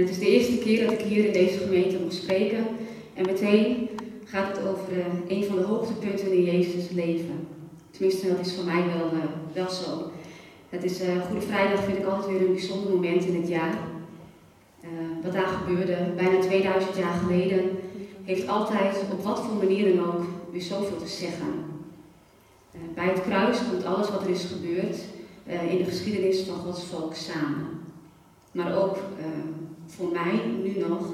Het is de eerste keer dat ik hier in deze gemeente moet spreken. En meteen gaat het over uh, een van de hoogtepunten in Jezus' leven. Tenminste, dat is voor mij wel, uh, wel zo. Het is uh, Goede Vrijdag vind ik altijd weer een bijzonder moment in het jaar. wat daar gebeurde, bijna 2000 jaar geleden, heeft altijd op wat voor manier dan ook weer zoveel te zeggen. bij het kruis komt alles wat er is gebeurd in de geschiedenis van Gods volk samen. Maar ook voor mij nu nog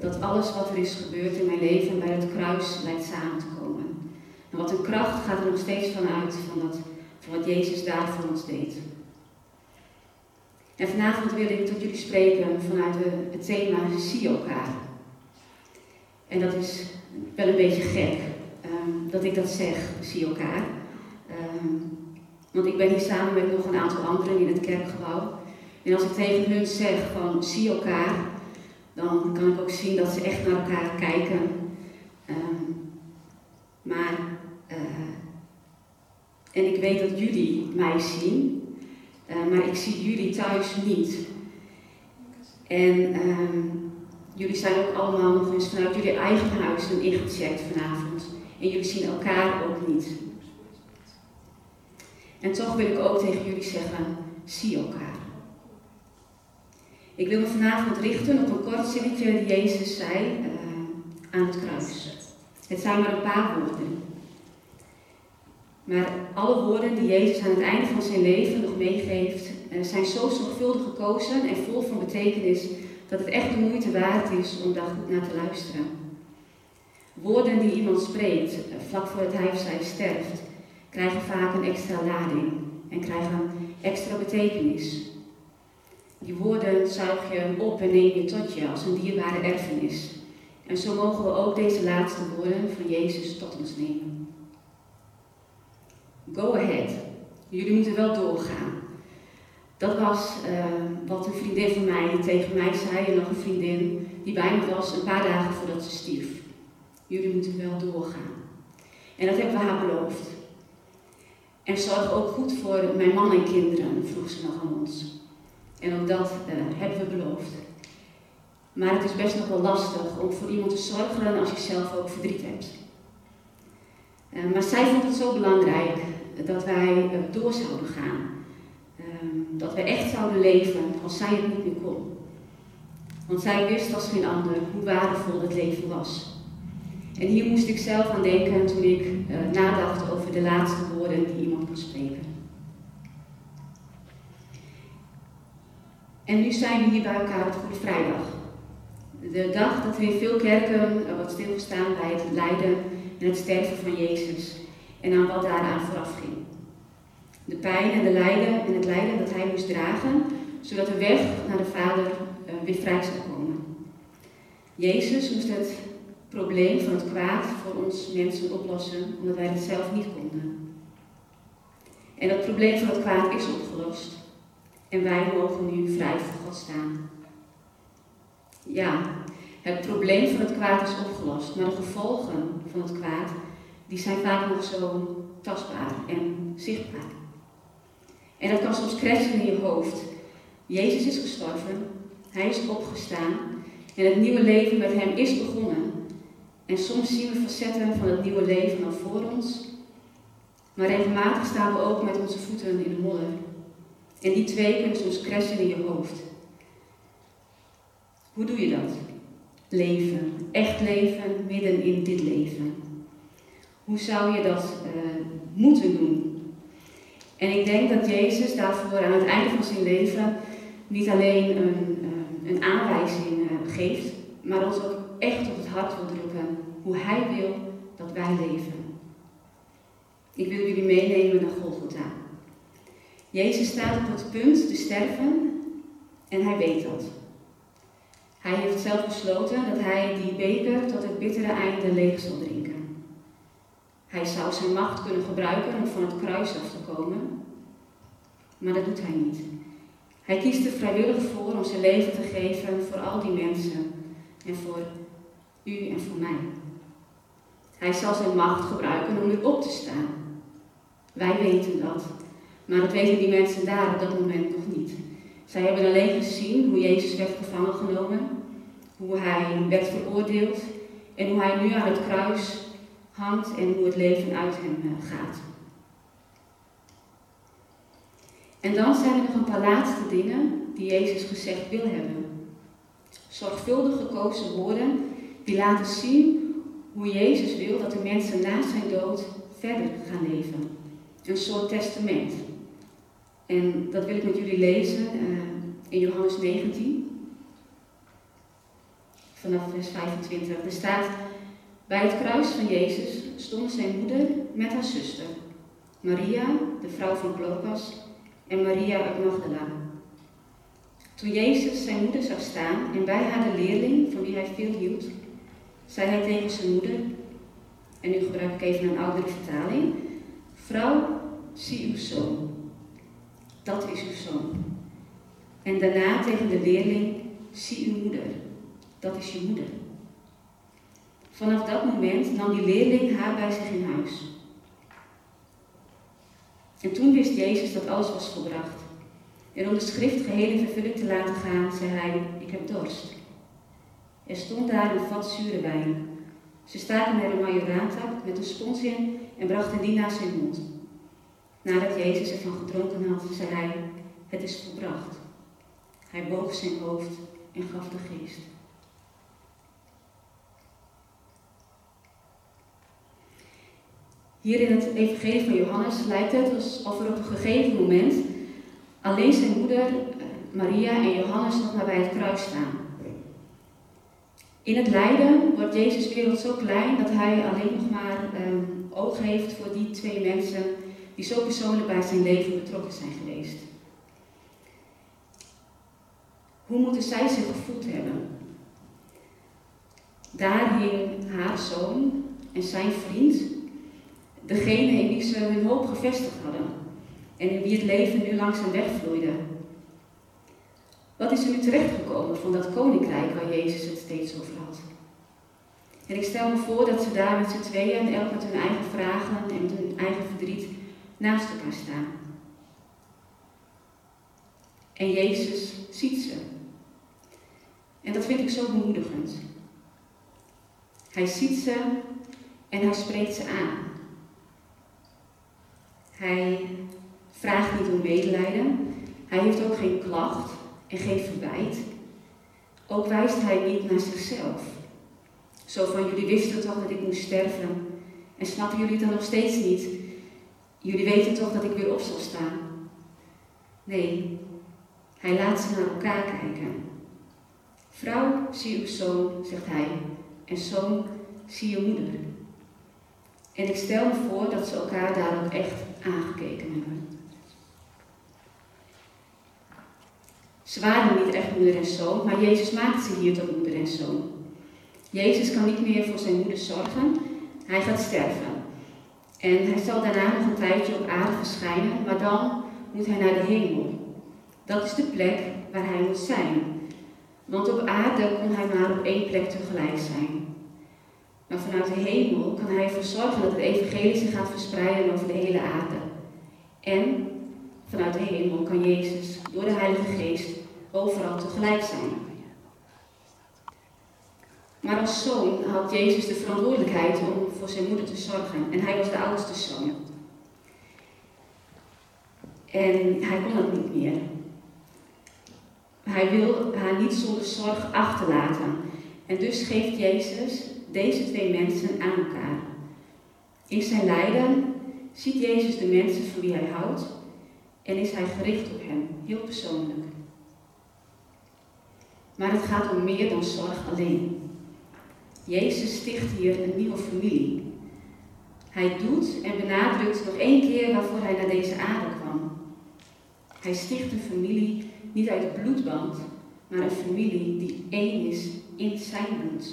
dat alles wat er is gebeurd in mijn leven bij het kruis lijkt samen te komen. En wat een kracht gaat er nog steeds vanuit van, dat, van wat Jezus daar voor ons deed. En vanavond wil ik tot jullie spreken vanuit het thema zie elkaar. En dat is wel een beetje gek um, dat ik dat zeg, zie elkaar. Um, want ik ben hier samen met nog een aantal anderen in het kerkgebouw. En als ik tegen hun zeg van zie elkaar, dan kan ik ook zien dat ze echt naar elkaar kijken. Um, maar, uh, en ik weet dat jullie mij zien, uh, maar ik zie jullie thuis niet. En um, jullie zijn ook allemaal nog eens vanuit jullie eigen huizen ingecheckt vanavond. En jullie zien elkaar ook niet. En toch wil ik ook tegen jullie zeggen, zie elkaar. Ik wil me vanavond richten op een kort zinnetje die Jezus zei uh, aan het kruis. Het zijn maar een paar woorden. Maar alle woorden die Jezus aan het einde van zijn leven nog meegeeft, uh, zijn zo zorgvuldig gekozen en vol van betekenis dat het echt de moeite waard is om daar goed naar te luisteren. Woorden die iemand spreekt uh, vlak voordat hij of zij sterft, krijgen vaak een extra lading en krijgen extra betekenis. Die woorden zuig je op en neem je tot je als een dierbare erfenis. En zo mogen we ook deze laatste woorden van Jezus tot ons nemen. Go ahead. Jullie moeten wel doorgaan. Dat was uh, wat een vriendin van mij tegen mij zei en nog een vriendin die bij me was een paar dagen voordat ze stierf. Jullie moeten wel doorgaan. En dat hebben we haar beloofd. En zorg ook goed voor mijn man en kinderen, vroeg ze nog aan ons. En ook dat uh, hebben we beloofd. Maar het is best nog wel lastig om voor iemand te zorgen als je zelf ook verdriet hebt. Uh, maar zij vond het zo belangrijk dat wij uh, door zouden gaan. Ehm, dat we echt zouden leven als zij het niet meer kon. Want zij wist als geen ander hoe waardevol het leven was. En hier moest ik zelf aan denken toen ik nadacht over de laatste woorden die iemand kon spreken. En nu zijn we hier bij elkaar op Goede Vrijdag. De dag dat we in veel kerken wat stilgestaan bij het lijden en het sterven van Jezus en aan wat daaraan vooraf ging. De pijn en de lijden en het lijden dat hij moest dragen, zodat de weg naar de Vader uh, weer vrij zou komen. Jezus moest het probleem van het kwaad voor ons mensen oplossen, omdat wij het zelf niet konden. En dat probleem van het kwaad is opgelost. En wij mogen nu vrij voor God staan. Ja, het probleem van het kwaad is opgelost, maar de gevolgen van het kwaad, die zijn vaak nog zo tastbaar en zichtbaar. En dat kan soms crashen in je hoofd. Jezus is gestorven, hij is opgestaan en het nieuwe leven met hem is begonnen. En soms zien we facetten van het nieuwe leven al voor ons, maar regelmatig staan we ook met onze voeten in de modder. En die twee kunnen soms crashen in je hoofd. Hoe doe je dat? Leven, echt leven midden in dit leven. Hoe zou je dat uh, moeten doen? En ik denk dat Jezus daarvoor aan het einde van zijn leven niet alleen een, uh, een aanwijzing uh, geeft, maar ons ook echt op het hart wil drukken hoe Hij wil dat wij leven. Ik wil jullie meenemen naar Golgotha. Jezus staat op het punt te sterven en hij weet dat. Hij heeft zelf besloten dat hij die beker tot het bittere einde leeg zal drinken. Hij zou zijn macht kunnen gebruiken om van het kruis af te komen, maar dat doet hij niet. Hij kiest er vrijwillig voor om zijn leven te geven voor al die mensen en voor u en voor mij. Hij zal zijn macht gebruiken om weer op te staan. Wij weten dat maar dat weten die mensen daar op dat moment nog niet. Zij hebben alleen gezien hoe Jezus werd gevangen genomen, hoe hij werd veroordeeld en hoe hij nu aan het kruis hangt en hoe het leven uit hem eh, gaat. En dan zijn er nog een paar laatste dingen die Jezus gezegd wil hebben. Zorgvuldig gekozen woorden die laten zien hoe Jezus wil dat de mensen na zijn dood verder gaan leven. Een soort testament. En dat wil ik met jullie lezen uh, in Johannes 19, vanaf vers 25. Er staat, bij het kruis van Jezus stond zijn moeder met haar zuster, Maria, de vrouw van Clopas, en Maria uit Magdala. Toen Jezus zijn moeder zag staan en bij haar de leerling van wie hij veel hield, zei hij tegen zijn moeder, en nu gebruik ik even een oudere vertaling, vrouw, zie uw zoon. Dat is uw zoon. En daarna tegen de leerling, zie uw moeder. Dat is je moeder. Vanaf dat moment nam die leerling haar bij zich in huis. En toen wist Jezus dat alles was volbracht. En om de schrift geheel in vervulling te laten gaan, zei hij, ik heb dorst. Er stond daar een vat zure wijn. Ze staken er een majoraantak met een spons in en brachten die naar zijn mond. Nadat Jezus ervan gedronken had, zei hij, het is volbracht. Hij boog zijn hoofd en gaf de geest. Hier in het Evangelie van Johannes lijkt het alsof er op een gegeven moment alleen zijn moeder eh, Maria en Johannes nog maar bij het kruis staan. In het lijden wordt Jezus' wereld zo klein dat hij alleen nog maar um, oog heeft voor die twee mensen die zo persoonlijk bij zijn leven betrokken zijn geweest. Hoe moeten zij zich gevoeld hebben? Daar hing haar zoon en zijn vriend, degene in wie ze hun hoop gevestigd hadden en in wie het leven nu langzaam wegvloeide. Wat is er nu terechtgekomen van dat koninkrijk waar Jezus het steeds over had? En ik stel me voor dat ze daar met z'n tweeën en elk met hun eigen vragen en met hun eigen verdriet naast elkaar staan. En Jezus ziet ze. En dat vind ik zo bemoedigend. Hij ziet ze en hij spreekt ze aan. Hij vraagt niet om medelijden. Hij heeft ook geen klacht en geen verwijt. Ook wijst hij niet naar zichzelf. Zo van jullie wisten toch dat ik moest sterven. En snappen jullie dan nog steeds niet? Jullie weten toch dat ik weer op zal staan? Nee, hij laat ze naar elkaar kijken. Vrouw, zie uw zoon, zegt hij, en zoon, zie je moeder. En ik stel me voor dat ze elkaar daar ook echt aangekeken hebben. Ze waren niet echt moeder en zoon, maar Jezus maakt ze hier tot moeder en zoon. Jezus kan niet meer voor zijn moeder zorgen, hij gaat sterven. En hij zal daarna nog een tijdje op aarde verschijnen, maar dan moet hij naar de hemel. Dat is de plek waar hij moet zijn. Want op aarde kon hij maar op één plek tegelijk zijn. Maar vanuit de hemel kan hij ervoor zorgen dat het evangelie zich gaat verspreiden over de hele aarde. En vanuit de hemel kan Jezus door de Heilige Geest overal tegelijk zijn. Maar als zoon had Jezus de verantwoordelijkheid om voor zijn moeder te zorgen. En hij was de oudste zoon. En hij kon dat niet meer. Hij wil haar niet zonder zorg achterlaten. En dus geeft Jezus deze twee mensen aan elkaar. In zijn lijden ziet Jezus de mensen voor wie hij houdt en is hij gericht op hen, heel persoonlijk. Maar het gaat om meer dan zorg alleen. Jezus sticht hier een nieuwe familie. Hij doet en benadrukt nog één keer waarvoor hij naar deze aarde kwam. Hij sticht een familie niet uit bloedband, maar een familie die één is in zijn bloed.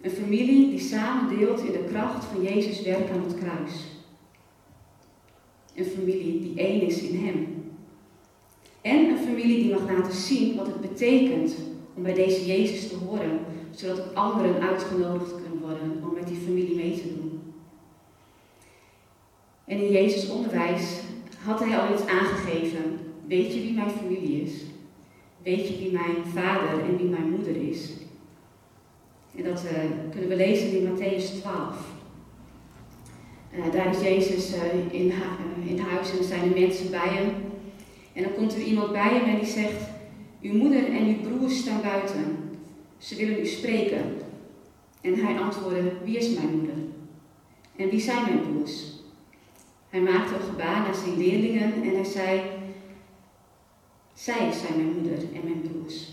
Een familie die samen deelt in de kracht van Jezus' werk aan het kruis. Een familie die één is in Hem. En een familie die mag laten zien wat het betekent om bij deze Jezus te horen, zodat ook anderen uitgenodigd kunnen worden om met die familie mee te doen. En in Jezus' onderwijs had hij al iets aangegeven weet je wie mijn familie is? Weet je wie mijn vader en wie mijn moeder is? En dat uh, kunnen we lezen in Matthäus 12. Uh, daar is Jezus uh, in, huis en er zijn er mensen bij hem. En dan komt er iemand bij hem en die zegt: Uw moeder en uw broers staan buiten. Ze willen u spreken. En hij antwoordde: Wie is mijn moeder? En wie zijn mijn broers? Hij maakte een gebaar naar zijn leerlingen en hij zei: Zij zijn mijn moeder en mijn broers.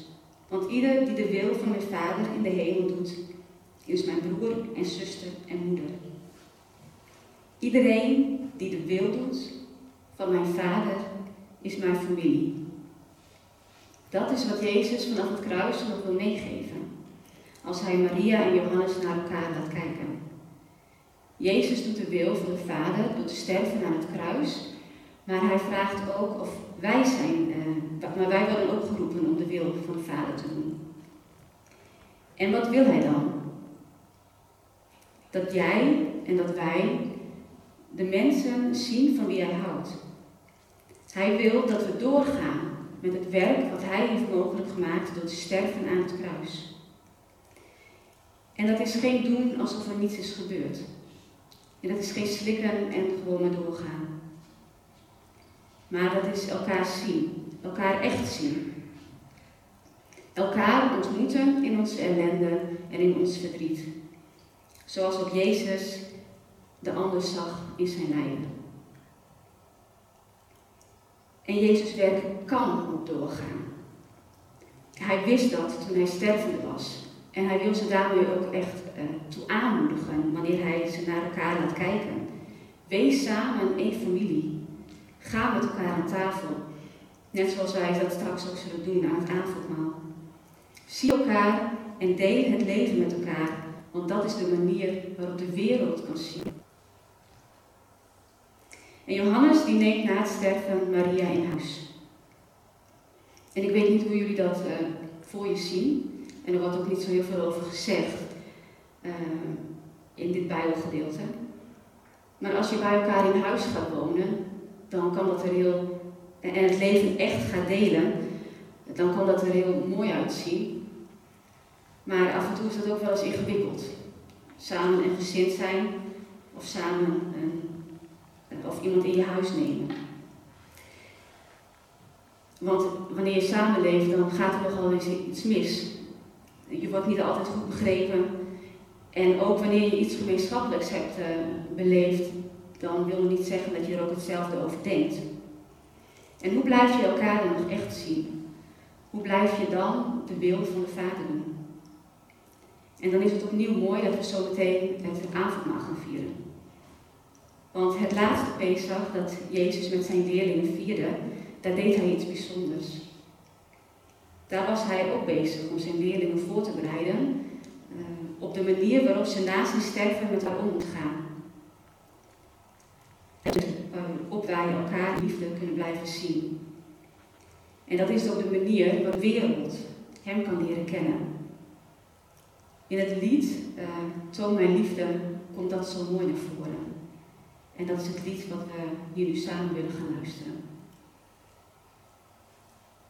Want ieder die de wil van mijn vader in de hemel doet, is mijn broer en zuster en moeder. Iedereen die de wil doet van mijn vader is mijn familie. Dat is wat Jezus vanaf het kruis nog wil meegeven. Als hij Maria en Johannes naar elkaar laat kijken. Jezus doet de wil van de Vader door te sterven aan het kruis. Maar hij vraagt ook of wij zijn, uh, maar wij worden ook geroepen om de wil van de Vader te doen. En wat wil hij dan? Dat jij en dat wij de mensen zien van wie hij houdt. Hij wil dat we doorgaan met het werk wat hij heeft mogelijk gemaakt door te sterven aan het kruis. En dat is geen doen alsof er niets is gebeurd. En dat is geen slikken en gewoon maar doorgaan. Maar dat is elkaar zien, elkaar echt zien. Elkaar ontmoeten in onze ellende en in ons verdriet. Zoals ook Jezus de ander zag in zijn lijden. En Jezus' werk kan ook doorgaan. Hij wist dat toen hij stervende was. En hij wil ze daarmee ook echt uh, toe aanmoedigen wanneer hij ze naar elkaar laat kijken. Wees samen één familie. Ga met elkaar aan tafel. Net zoals wij dat straks ook zullen doen aan het avondmaal. Zie elkaar en deel het leven met elkaar, want dat is de manier waarop de wereld kan zien. En Johannes die neemt na het sterven Maria in huis. En ik weet niet hoe jullie dat uh, voor je zien. En er wordt ook niet zo heel veel over gezegd uh, in dit Bijbelgedeelte. Maar als je bij elkaar in huis gaat wonen, dan kan dat er heel. en het leven echt gaat delen, dan kan dat er heel mooi uitzien. Maar af en toe is dat ook wel eens ingewikkeld. Samen een gezin zijn of samen een, of iemand in je huis nemen. Want wanneer je samenleeft, dan gaat er nogal eens iets mis je wordt niet altijd goed begrepen. En ook wanneer je iets gemeenschappelijks hebt uh, beleefd, dan wil het niet zeggen dat je er ook hetzelfde over denkt. En hoe blijf je elkaar dan nog echt zien? Hoe blijf je dan de wil van de Vader doen? En dan is het opnieuw mooi dat we zo meteen het avondmaal gaan vieren. Want het laatste Pesach dat Jezus met zijn leerlingen vierde, daar deed hij iets bijzonders. Daar was hij ook bezig om zijn leerlingen voor te bereiden uh, op de manier waarop ze na zijn sterven met haar om moeten gaan. Dus, uh, op wij elkaar liefde kunnen blijven zien. En dat is ook de manier waarop de wereld hem kan leren kennen. In het lied uh, Toon mijn liefde komt dat zo mooi naar voren. En dat is het lied wat we nu samen willen gaan luisteren.